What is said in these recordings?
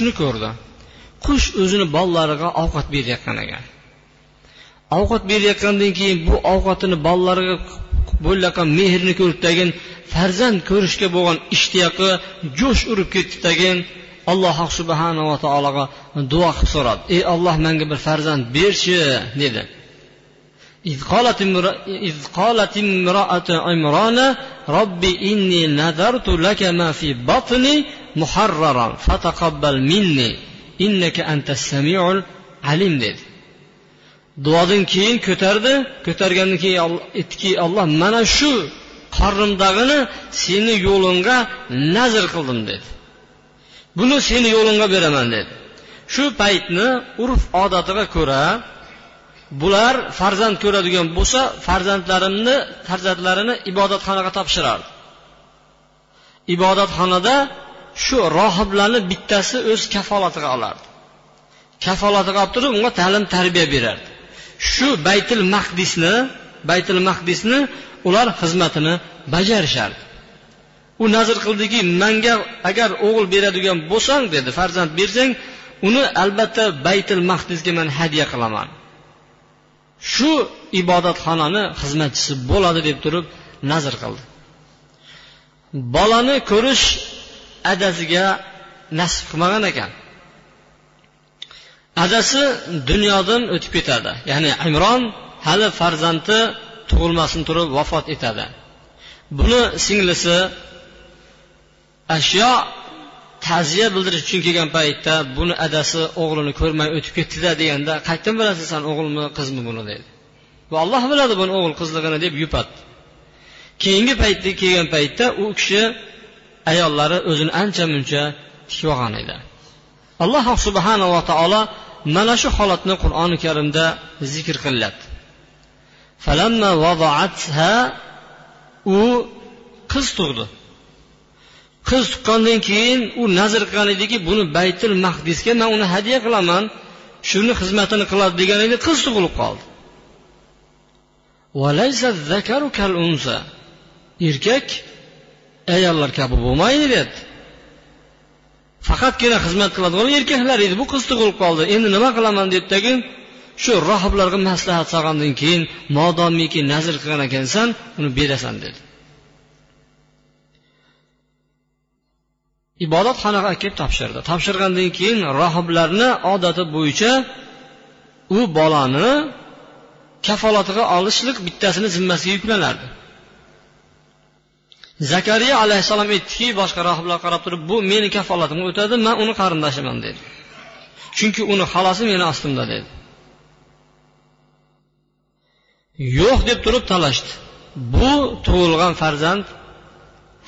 qushni ko'rdi. Qush o'zini bolalariga ovqat berayotgan ekan. Ovqat berayotgandan keyin bu ovqatini bolalariga bo'layotgan mehrni ko'rib tagin farzand ko'rishga bo'lgan ishtiyoqi jo'sh urib ketdi tagin alloh subhanava taologa duo qilib so'radi. Ey olloh menga bir farzand berchi dedi. إذ قالت إذ قالت امرأة عمران رب إني نذرت لك ما في بطني محررا فتقبل مني إنك أنت السميع العليم dedi duodan keyin ko'tardi ko'targandan keyin aytdiki alloh mana shu qornimdag'ini seni yo'lingga nazr qildim dedi buni seni yo'lingga beraman dedi shu paytni urf odatiga ko'ra bular farzand ko'radigan bo'lsa farzandlarimni farzandlarini ibodatxonaga topshirardi ibodatxonada shu rohiblarni bittasi o'z kafolatiga olardi. Kafolatiga olib turib unga ta'lim tarbiya berardi. Shu baytil mahdisni baytil mahdisni ular xizmatini bajarishardi. U nazr qildiki manga agar o'g'il beradigan bo'lsang dedi farzand bersang uni albatta baytil mahdisga man hadya qilaman. Shu ibodatxonani xizmatchisi bo'ladi deb turib nazr qildi. Bolani ko'rish adasiga nasib qilmagan ekan. Adasi dunyodan o'tib ketadi. Ya'ni imron hali farzandi tug'ilmasin turib vafot etadi. Buni singlisi ashyo ta'ziya bildirish uchun kelgan paytda buni adasi o'g'lini ko'rmay o'tib ketdida deganda qayerdan bilasiz san o'g'ilmi qizmi buni? dedi. Va alloh biladi buni o'g'il qizligini deb yupatdi. Keyingi paytda kelgan paytda u kishi ayollari o'zini ancha muncha tikib olgan edi. Alloh subhanava taolo mana shu holatni qur'oni karimda zikr qilyapti u qiz tug'di. Qiz tuqqandan keyin u nazr qilgan ediki buni baytil mahdisga man uni hadya qilaman shuni xizmatini qiladi degan edi qiz tug'ilib qoldi. Erkak ayollar kabi bo'lmaydi dedi. Faqatgina xizmat qiladigan erkaklar edi bu qiz tug'ilib qoldi. Endi nima qilaman? debdagi shu rohiblarga maslahat solgandan keyin modomiki nazr qilgan ekansan uni berasan dedi. Ibodatxonaga kelib topshirdi. Topshirgandan keyin rohiblarni odati bo'yicha u bolani kafolatiga olishlik bittasini zimmasiga yuklanardi. Zakariya alayhissalom aytdiki boshqa rohiblar qarab turib bu meni kafolatimga o'tadi man uni qarindoshiman dedi. Chunki uni xolasi meni ostimda dedi. Yo'q deb turib talashdi. Bu tug'ilgan farzand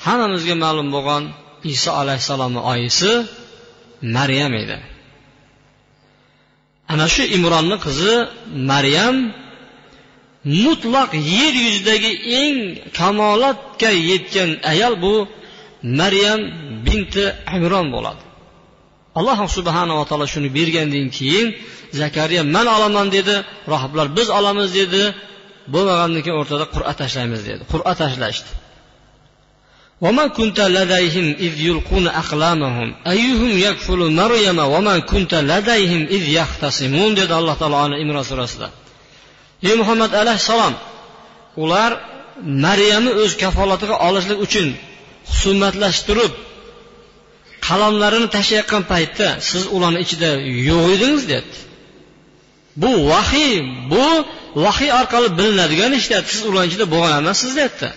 hammamizga ma'lum bo'lgan iso alayhissalomni oyisi maryam edi. Ana shu imronni qizi maryam mutlaq yer yuzidagi eng kamolatga yetgan ayol bu maryam binti imron bo'ladi. Alloh subhanava taolo shuni bergandan keyin zakariya man olaman dedi rohiblar biz olamiz dedi bo'lmagandan keyin o'rtada qur'a tashlaymiz dedi. Qur'a tashlashdi. وما كنت لديهم إذ يلقون أقلامهم أيهم يكفل مريم وما كنت لديهم إذ يختصمون dedi alloh taolo ana imron surasida ey muhammad alayhissalom ular maryamni o'z kafolatiga olishlik uchun husumatlashtirib qalamlarini tashlayotgan paytda siz ularni ichida yo'q edingiz dedi bu vahiy bu vahiy orqali bilinadigan ish dedi siz ularni ichida bo'lgan emassiz dedi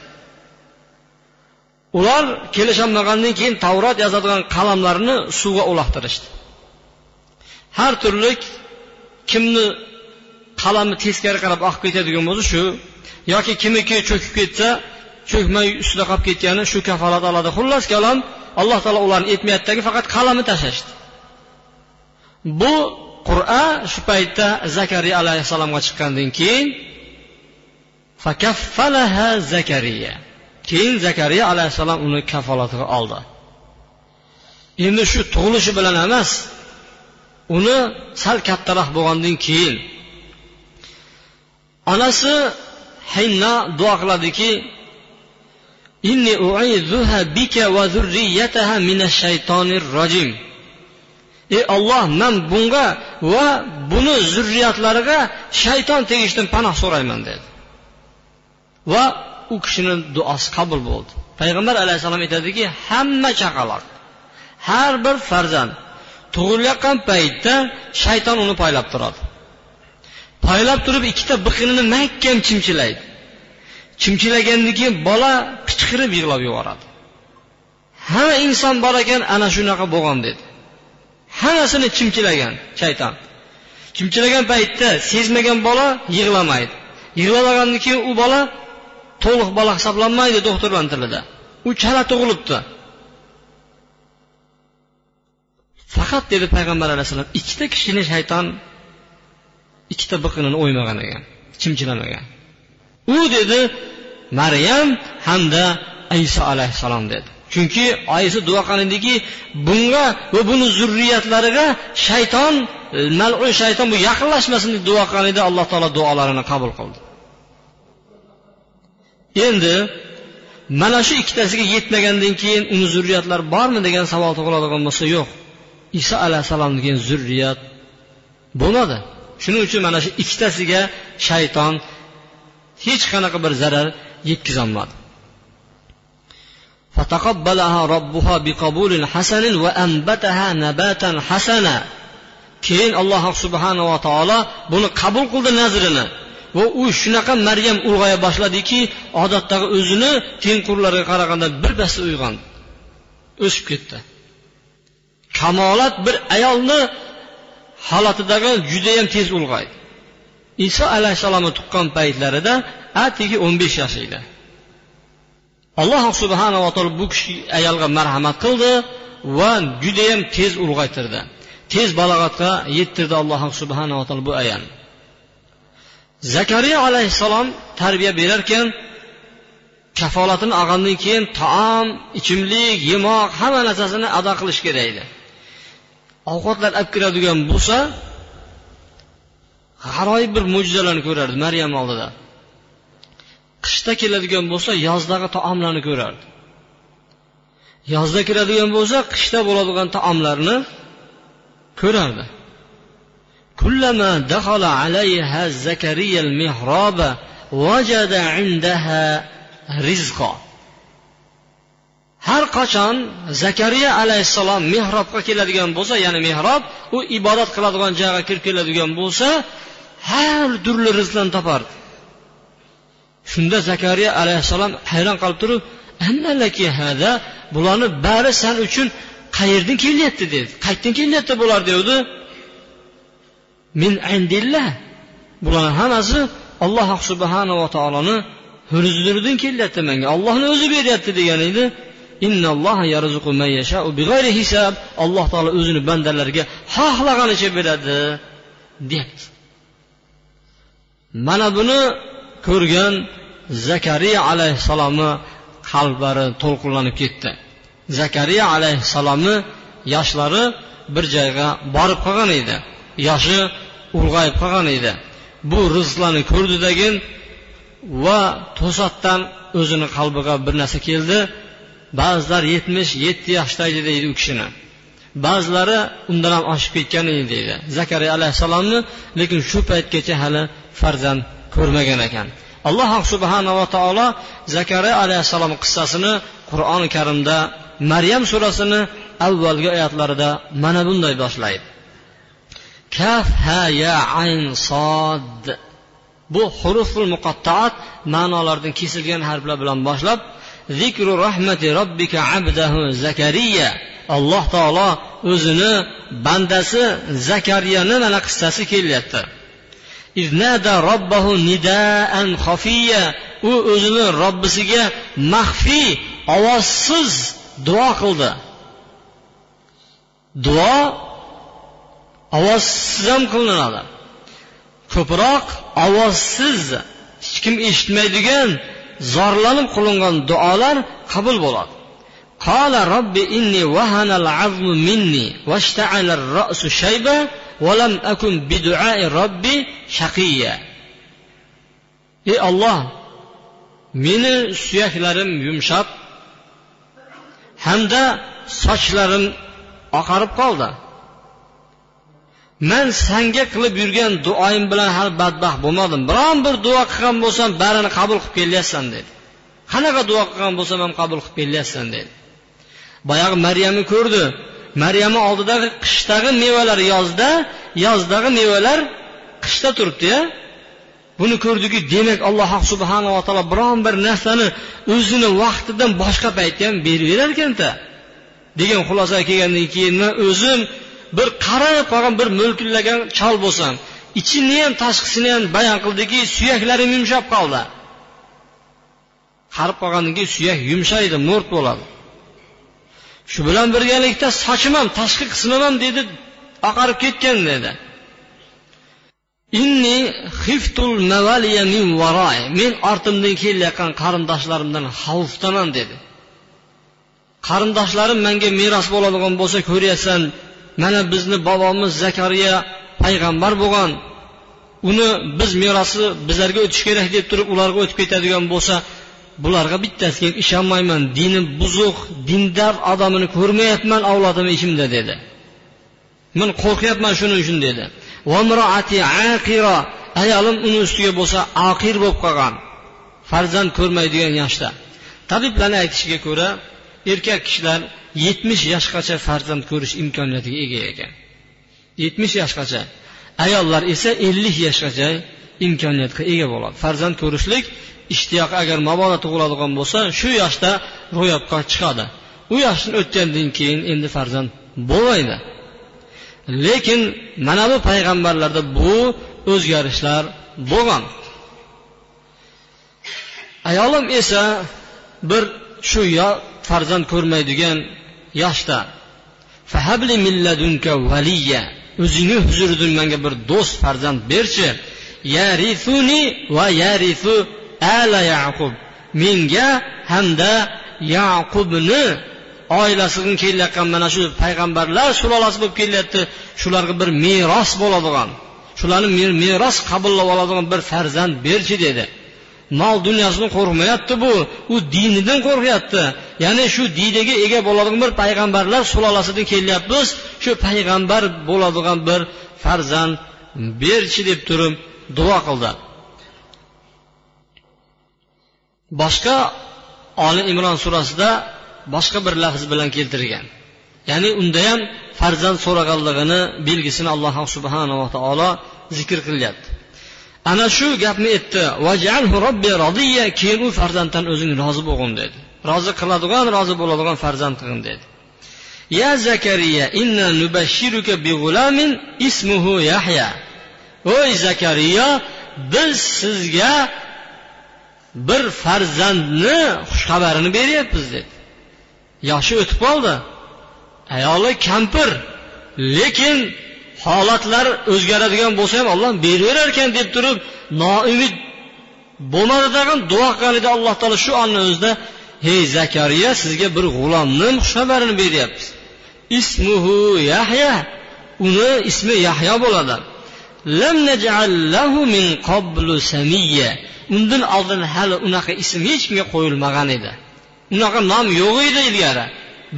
Ular kelisholmagandan keyin tavrot yozadigan qalamlarni suvga uloqtirishdi. Har turli kimni qalami teskari qarab oqib ketadigan bo'lsa shu yoki kimniki cho'kib ketsa cho'kmay ustida qolib ketgani shu kafolat oladi. Xullas kalom alloh taolo ularni aytmayaptidagi faqat qalamni tashlashdi. Bu qur'a shu paytda zakariya alayhissalomga chiqqandan keyin zakariya. Keyin zakariya alayhissalom uni kafolatiga oldi. Endi shu tug'ilishi bilan emas uni sal kattaroq bo'lgandan keyin onasi hinna duo qiladiki inni bika va zurriyataha minash shaytonir rojim. Ey olloh man bunga va buni zurriyatlariga shayton tegishdan panoh so'rayman dedi. Va u kishini duosi qabul bo'ldi. Payg'ambar alayhissalom aytadiki hamma chaqaloq har bir farzand tug'ilayotgan paytda shayton uni poylab turadi. Poylab turib ikkita biqinini mahkam chimchilaydi. Chimchilagandan keyin bola qichqirib yig'lab yuboradi. Hamma inson bor ekan ana shunaqa bo'lgan dedi. Hammasini chimchilagan shayton. Chimchilagan paytda sezmagan bola yig'lamaydi. Yig'lamagandan keyin u bola to'liq bola hisoblanmaydi doktorlarni tilida. U chala tug'ilibdi. Faqat dedi payg'ambar alayhissalom ikkita kishini shayton ikkita biqinini o'ymagan ekan chimchilamagan. U dedi maryam hamda iso alayhissalom dedi. Chunki oyisi duo qilgan ediki bunga va buni zurriyatlariga shayton e, malun shayton bu yaqinlashmasin deb duo qilgan edi alloh taolo duolarini qabul qildi. endi mana shu ikkitasiga yetmagandan keyin uni zurriyatlari bormi degan savol tug'iladigan bo'lsa yo'q iso alayhissalomdan keyin zurriyat bo'lmadi shuning uchun mana shu ikkitasiga shayton hech qanaqa bir zarar yetkazolmadi فتقبلها ربها بقبول حسن وأنبتها نباتا حسنا keyin alloh subhanava taolo buni qabul qildi nazrini Va u shunaqa maryam ulg'aya boshladiki odatdagi o'zini tengqurlariga qaraganda birpasda uyg'ondi o'sib ketdi. Kamolat bir ayolni holatidagi judayam tez ulg'aydi. Iso alayhissalomni tuqqan paytlarida atigi o'n besh yosh edi. Alloh subhanava taolo bu kishi ayolga marhamat qildi va judayam tez ulg'aytirdi. Tez balog'atga yettirdi alloh subhanava taolo bu ayolni zakariya alayhissalom tarbiya berarkan kafolatini olgandan keyin taom ichimlik yemoq hamma narsasini ado qilish kerak edi. Ovqatlar olib kiradigan bo'lsa g'aroyib bir mo'jizalarni ko'rardi maryam oldida. Qishda keladigan bo'lsa yozdagi taomlarni ko'rardi. Yozda kiradigan bo'lsa qishda bo'ladigan taomlarni ko'rardi. كلما دخل عليها زكريا المحراب وجد عندها رزقا har qachon zakariya alayhissalom mehrobga keladigan bo'lsa ya'ni mehrob u ibodat qiladigan joyga kirib keladigan bo'lsa har turli rizqlarni topardi shunda zakariya alayhissalom hayron qolib turib hada bularni bari san uchun qayerdan kelyapti dedi qayerdan kelyapti bular devdi min indillah. Bularni hammasi alloh subhanava taoloni huzuridan kelyapti menga. Ollohni o'zi beryapti degan edi alloh taolo o'zini bandalariga xohlaganicha beradi deyapti. Mana buni ko'rgan zakariya alayhissalomni qalblari to'lqinlanib ketdi. Zakariya alayhissalomni yoshlari bir joyga borib qolgan edi. Yoshi ulg'ayib qolgan edi. Bu rizqlarni ko'rdidagin va to'satdan o'zini qalbiga bir narsa keldi. Ba'zilar yetmish yetti yoshda edi deydi u kishini. Ba'zilari undan ham oshib ketgan edi deydi. Zakariya alayhissalomni lekin shu paytgacha hali farzand ko'rmagan ekan. Alloh subhanava taolo zakariya alayhissalom qissasini qur'oni karimda maryam surasini avvalgi oyatlarida mana bunday boshlaydi. Kaf ha ya ayn sod bu huruful muqattaat ma'nolardan kesilgan harflar bilan boshlab zikru rahmati robbika abdahu zakariya. Alloh taolo o'zini bandasi zakariyani mana qissasi kelyapti? Iznada robbahu nidaan xofiya u o'zini robbisiga maxfiy ovozsiz duo qildi. Duo ovozsiz ham qilinadi ko'proq ovozsiz hech kim eshitmaydigan zorlanib qilingan duolar qabul bo'ladi قال رب إني وهن العظم مني واشتعل الرأس شيبة ولم أكن بدعاء ربي شقيا ey olloh meni suyaklarim yumshab hamda sochlarim oqarib qoldi Man sanga qilib yurgan duoyim bilan hali badbaxt bo'lmadim. Biron bir duo qilgan bo'lsam barini qabul qilib kelyapsan dedi. Qanaqa duo qilgan bo'lsam ham qabul qilib kelyapsan dedi. Boyagi maryamni ko'rdi. Maryamni oldidagi qishdagi mevalar yozda yozdagi mevalar qishda turibdiya buni ko'rdiki demak alloh subhanava taolo biron bir narsani o'zini vaqtidan boshqa paytda ham berib berar ekanda. Degan xulosaga kelgandan keyin man o'zim bir qarab qolgan bir mo'lkillagan chol bo'lsin. Ichini ham tashqisini ham bayon qildiki suyaklarim yumshab qoldi. Qarib qolgandan keyin suyak yumshaydi mo'rt bo'ladi. Shu bilan birgalikda sochim ham tashqi qismim ham dedi oqarib ketgan dedi. Inni xiftul mavaliya min varoy men ortimdan kelayotgan qarindoshlarimdan xavfdaman dedi. Qarindoshlarim menga meros bo'ladigan bo'lsa ko'ryapsan mana bizni bobomiz zakariya payg'ambar bo'lgan. Uni biz merosi bizlarga o'tishi kerak deb turib ularga o'tib ketadigan bo'lsa bularga bittasiga ishonmayman. Dini buzuq dindar odamini ko'rmayapman avlodim ishimda dedi. Men qo'rqyapman shuning uchun dedi. Ayolim uni ustiga bo'lsa aqir bo'lib qolgan. Farzand ko'rmaydigan yoshda. Tabiblarni aytishiga ko'ra erkak kishilar yetmish yoshgacha farzand ko'rish imkoniyatiga ega ekan. Yetmish yoshgacha. Ayollar esa ellik yoshgacha imkoniyatga ega bo'ladi. Farzand ko'rishlik ishtiyoq agar mabodo tug'iladigan bo'lsa shu yoshda ro'yobga chiqadi. U yoshni o'tgandan keyin endi farzand bo'lmaydi. Lekin mana bu payg'ambarlarda bu o'zgarishlar bo'lgan. Ayolim esa bir shu yo farzand ko'rmaydigan yoshda o'zingni huzuridan menga bir do'st farzand berchi yarisuni va yarisu ala yaqub menga hamda yaqubni oilasidan kelayotgan mana shu payg'ambarlar sulolasi bo'lib kelyapti shularga bir meros bo'ladigan shularni meros qabullab oladigan bir farzand berchi dedi. Mol dunyosidan qo'rqmayapti bu. U dinidan qo'rqyapti. Ya'ni shu diniga ega bo'ladigan bir payg'ambarlar sulolasidan kelyapmiz. Shu payg'ambar bo'ladigan bir farzand berchi deb turib duo qildi. Boshqa oli imron surasida boshqa bir lafz bilan keltirgan ya'ni unda ham farzand so'raganligini belgisini alloh subhanava taolo zikr qilyapti ana shu gapni aytdi. Keyin u farzanddan o'zing rozi bo'lgin dedi. Rozi qiladigan rozi bo'ladigan farzand qilgin dedi. Ya zakariya inna nubashiruka bi g'ulamin ismuhu yahya. Oy zakariya biz sizga bir farzandni xushxabarini beryapmiz dedi. Yoshi o'tib qoldi. Ayoli kampir lekin holatlar o'zgaradigan bo'lsa ham olloh beraverar ekan deb turib noumid bo'lmadi tag'in duo qilganida alloh taolo shu onni o'zida hey zakariya sizga bir g'ulomni xushxabarini beryapmiz ismuhu yahya uni ismi yahyo bo'ladi. Lam lahu min qablu samiyya. Undan oldin hali unaqa ism hech kimga qo'yilmagan edi. Unaqa nom yo'q edi ilgari.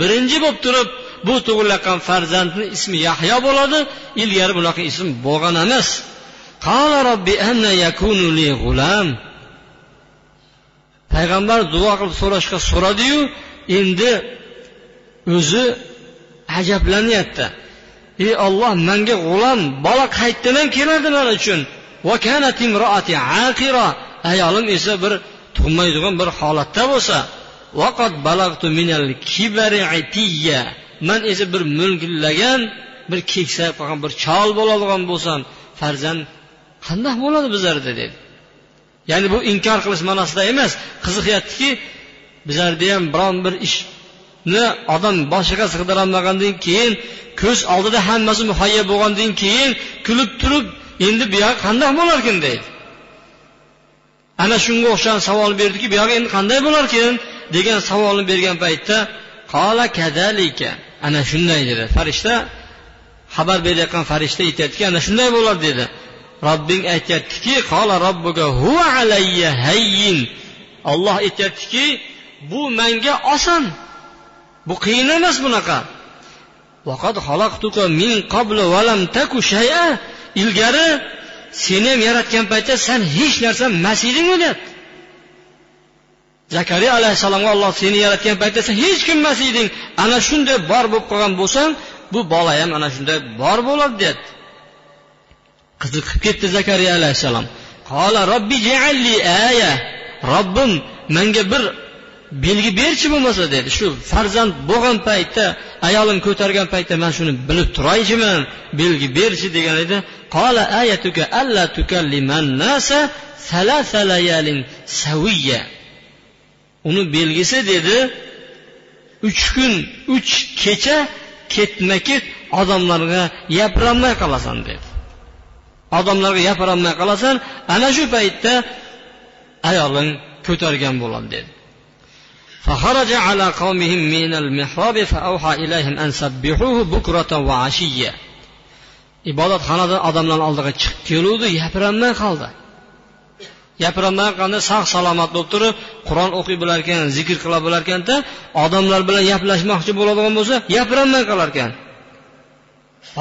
Birinchi bo'lib turib bu tug'ilayotgan farzandni ismi yahyo bo'ladi. Ilgari bunaqa ism bo'lgan emas. Payg'ambar duo qilib so'rashga so'radiyu endi o'zi ajablanyapti. Ey olloh manga g'ulom bola qayerdan keladi man uchun ayolim esa bir tug'maydigan bir holatda bo'lsa man esa bir mo'lgillagan bir keksayib qolgan bir chol bo'ladigan bo'lsam farzand qandoq bo'ladi bizlarda dedi. Ya'ni bu inkor qilish ma'nosida emas. Qiziqyaptiki bizlarda ham biron bir ishni odam boshiga sig'dirolmagandan keyin ko'z oldida hammasi muhayyo bo'lgandan keyin kulib turib endi buyog'i qandoq bo'larkin deydi. Ana shunga o'xshagan savol berdiki buyog'i endi qanday bo'larkin degan savolni bergan paytda qola kadalika. Ana shunday dedi. Farishta xabar berayotgan farishta aytyaptiki ana shunday bo'ladi dedi. Robbing aytyaptiki qola robbuga huva alayya hayyin. Olloh aytyaptiki bu manga oson. Bu qiyin emas bunaqa. Ilgari seni ham yaratgan paytda san hech narsa emas eding deyapti zakariya alayhissalomga olloh seni yaratgan paytda sen hech kim emas eding. Ana shunday bor bo'lib qolgan bo'lsang bu bola ham ana shunday bor bo'ladi deyapti. Qiziqib ketdi zakariya alayhissalom. Qola robbi jaalli aya. Robbim menga bir belgi berchi bo'lmasa dedi. Shu farzand bo'lgan paytda ayolim ko'targan paytda man shuni bilib turaychiman belgi berchi degan edi. Qola ayatuka alla tukalliman nasa salasa layalin saviya uni belgisi dedi uch kun uch kecha ketma ket odamlarga gapirolmay qolasan dedi odamlarga gapirolmay qolasan ana shu paytda ayoling ko'targan bo'ladi dedi فخرج على قومهم من المحراب فأوحى إليهم أن سبحوه بكرة وعشية ibodatxonadan odamlarni oldiga chiqib keluvdi gapirolmay qoldi gapirolmay qoldi sog' salomat bo'lib turib qur'on o'qiy bo'lar ekan zikr qila bo'lar ekanda odamlar bilan gaplashmoqchi bo'ladigan bo'lsa gapirolmay qolar ekan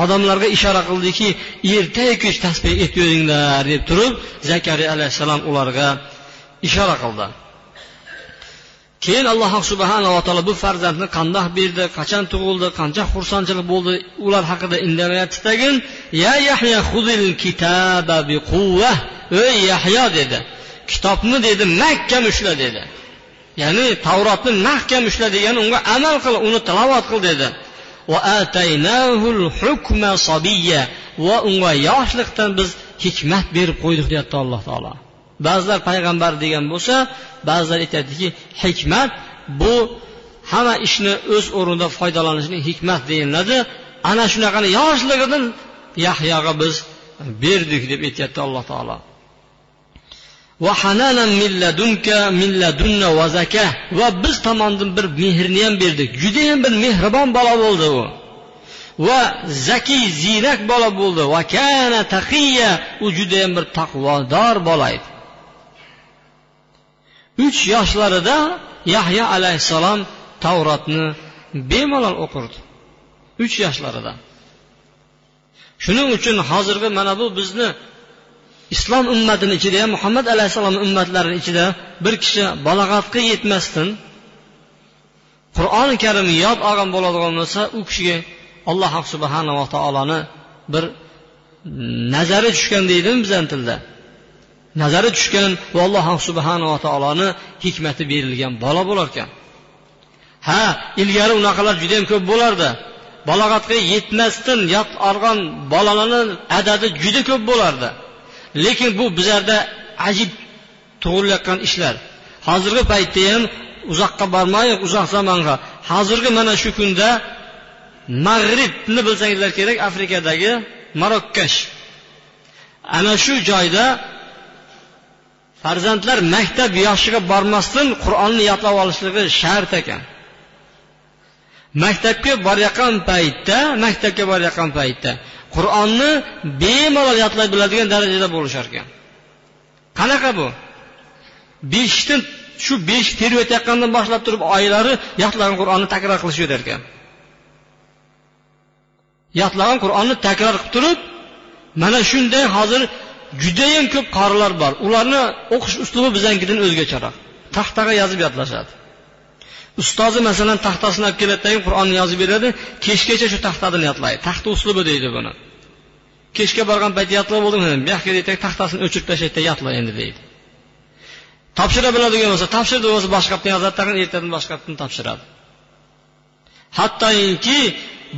odamlarga ishora qildiki ertayu kech tasbeh aytveringlar deb turib zakariya alayhissalom ularga ishora qildi. Keyin alloh subhanava taolo bu farzandni qandoq berdi qachon tug'ildi qancha xursandchilik bo'ldi ular haqida indamayapti tagin ya yahya xudil kitaba biquvva ey yahyo dedi. Kitobni dedi mahkam ushla dedi. Ya'ni tavrotni mahkam ushla degani unga amal qil uni tilovat qil dedi. Va unga yoshlikdan biz hikmat berib qo'ydik deyapti alloh taolo. Ba'zilar payg'ambar degan bo'lsa ba'zilar aytadiki hikmat bu hamma ishni o'z o'rnida foydalanishning hikmat deyiladi. Ana shunaqani yoshligidan yahyoga biz berdik deb aytyapti alloh taolo. Va biz tomondan bir mehrni ham berdik. Judayam bir mehribon bola bo'ldi u. Va zakiy ziyrak bola bo'ldi. Va kana taqiya. U judayam bir taqvodor bola edi. Uch yoshlarida yahyo alayhissalom tavrotni bemalol o'qirdi. Uch yoshlarida shuning uchun hozirgi mana bu bizni islom ummatini ichida ham muhammad alayhissalom ummatlarini ichida bir kishi balog'atga yetmasdan qur'oni karimni yod olgan bo'ladigan bo'lsa u kishiga alloh subhanava taoloni bir nazari tushgan deydimi bizani tilda nazari tushgan va alloh subhanava taoloni hikmati berilgan bola bo'lar ekan ha ilgari unaqalar judayam ko'p bo'lardi. Balog'atga yetmasdan yot olgan bolalarni adadi juda ko'p bo'lardi. Lekin bu bizlarda ajib tug'ilayotgan ishlar. Hozirgi paytda ham uzoqqa bormayiq uzoq zamonga. Hozirgi mana shu kunda mag'ribni bilsangizlar kerak afrikadagi marokkash. Ana shu joyda farzandlar maktab yoshiga bormasdan qur'onni yodlab olishligi shart ekan. Maktabga borayotgan paytda maktabga borayotgan paytda qur'onni bemalol yodlay biladigan darajada bo'lishar ekan. Qanaqa bu? Beshikdan shu beshik terib o'tayotgandan boshlab turib oylari yodlagan qur'onni takror qilishaverar ekan yodlagan qur'onni takror qilib turib mana shunday hozir judayam ko'p qorilar bor. Ularni o'qish uslubi bizanikidan o'zgacharoq. Taxtaga yozib yodlashadi. Ustozi masalan taxtasini olib keladidagi qur'onni yozib beradi kechgacha shu taxtadan yodlaydi. Taxta uslubi deydi buni. Kechga borgan payt yodlab bo'ldim bu yoqqa deydi taxtasini o'chirib tashlaydida yodla endi deydi. Topshira biladigan bo'lsa topshirdi o'zi boshqa yoqdan yozadi tag'in ertadan boshqa yoqdan topshiradi. Hattoki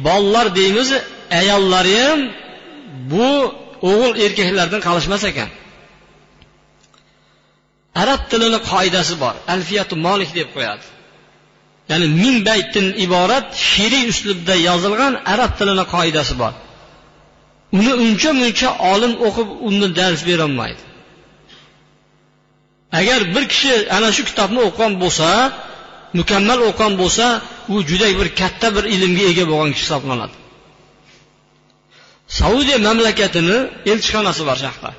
bolalar deymiz ayollari ham bu o'g'il erkaklardan qolishmas ekan. Arab tilini qoidasi bor. Alfiyatu molik deb qo'yadi. Ya'ni ming baytdan iborat she'riy uslubda yozilgan arab tilini qoidasi bor. Uni uncha muncha olim o'qib undan dars berolmaydi. Agar bir kishi ana shu kitobni o'qigan bo'lsa mukammal o'qigan bo'lsa u juda bir katta bir ilmga ega bo'lgan kishi hisoblanadi. Saudiya mamlakatini elchixonasi bor sharqda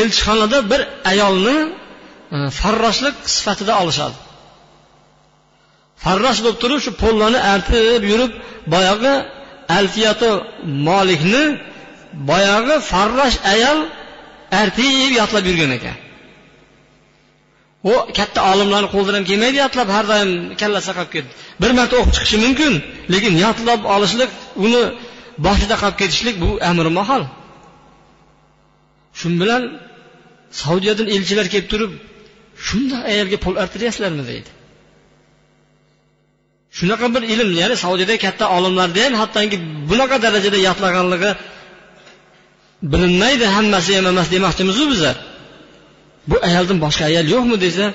elchixonada bir ayolni e, farroshlik sifatida olishadi. Farrosh bo'lib turib shu pollarni artib yurib boyagi alfiyati molikni boyagi farrosh ayol artib yodlab yurgan ekan. U katta olimlarni qo'lidan ham kelmaydi yodlab har doim kallasi qolib ketdi. Bir marta o'qib chiqishi mumkin lekin yodlab olishlik uni boshida qolib ketishlik bu amri mahol shu bilan saudiyadan elchilar kelib turib shundoq ayolga pul artiryapsizlarmi deydi. Shunaqa bir ilm ya'ni saudiyada katta olimlarda ham hattoki bunaqa darajada yodlaganligi bilinmaydi hammasi ham emas demoqchimizu biza. Bu ayoldan boshqa ayol yo'qmi desa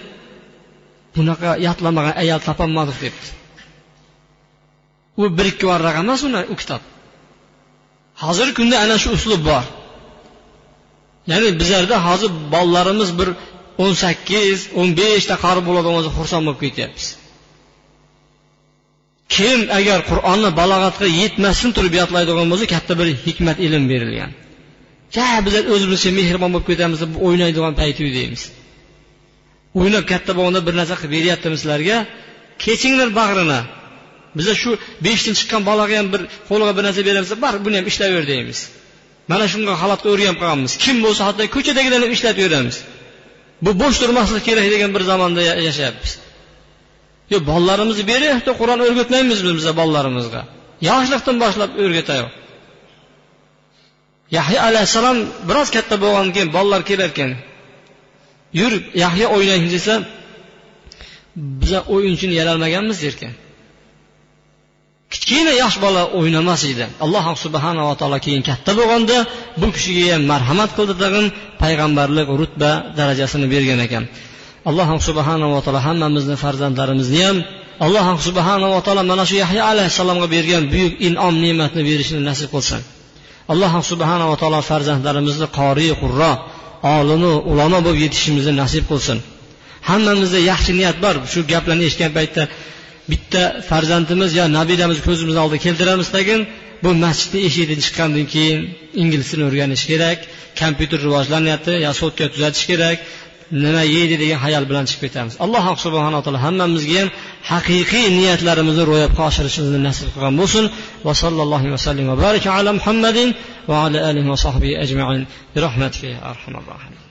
bunaqa yodlamagan ayol topolmadik debdi. U bir ikki varaq emas uni u kitob. Hozirgi kunda ana shu uslub bor. Ya'ni bizlarda hozir bolalarimiz bir o'n sakkiz o'n beshta qari bo'ladigan bo'lsa xursand bo'lib ketyapmiz. Kim agar qur'onni balog'atga yetmasdan turib yodlaydigan bo'lsa katta bir hikmat ilm berilgan. Ja bizlar o'zimizcha mehribon bo'lib ketamiz deb o'ynaydigan payti deymiz. O'ynab katta bo'lganda bir narsa qilib beryaptimi sizlarga? Kechinglar bag'rini. Biza shu beshdan chiqqan bolaga ham bir qo'liga bir narsa beramiz bari buni ham ishlayver deymiz. Mana shunga holatga o'rganib qolganmiz. Kim bo'lsa hatto ko'chadagilarni ham ishlatib yuboramiz. Bu bo'sh turmaslik kerak degan bir zamonda yashayapmiz. Yo bolalarimizni beryapti qur'on o'rgatmaymizmi biza bolalarimizga yoshlikdan boshlab o'rgatayo yahyo alayhissalom biroz katta bo'lgandan keyin bolalar kelarkan yur yahyo o'ynaymiz desa biza o'yinchini yaralmaganmiz derkan. Kichkina yosh bola o'ynamas edi. Alloh subhanava taolo keyin katta bo'lganda bu kishiga ham marhamat qildi tag'in payg'ambarlik rutba darajasini bergan ekan. Alloh subhanava taolo hammamizni farzandlarimizni ham alloh subhanava taolo mana shu yahyo alayhissalomga bergan buyuk inom ne'matni berishini nasib qilsin. Alloh subhanava taolo farzandlarimizni qori qurro olimi ulamo bo'lib yetishimizni nasib qilsin. Hammamizda yaxshi niyat bor. Shu gaplarni eshitgan paytda bitta farzandimiz yo nabiramiz ko'zimizni oldiga keltiramiz tagin bu masjidni eshigidan chiqqandan keyin ingliz tilini o'rganish kerak kompyuter rivojlanyapti yo sotka tuzatish kerak nima yeydi degan hayol bilan chiqib ketamiz. Alloh subhanaa taolo hammamizga ham haqiqiy niyatlarimizni ro'yobga oshirishimizni nasib qilgan bo'lsin. Va sallallohu vasallam va baraka ala muhammadin va ala alihi va sohbihi ajmain. Bi rahmatika arhamar rohimin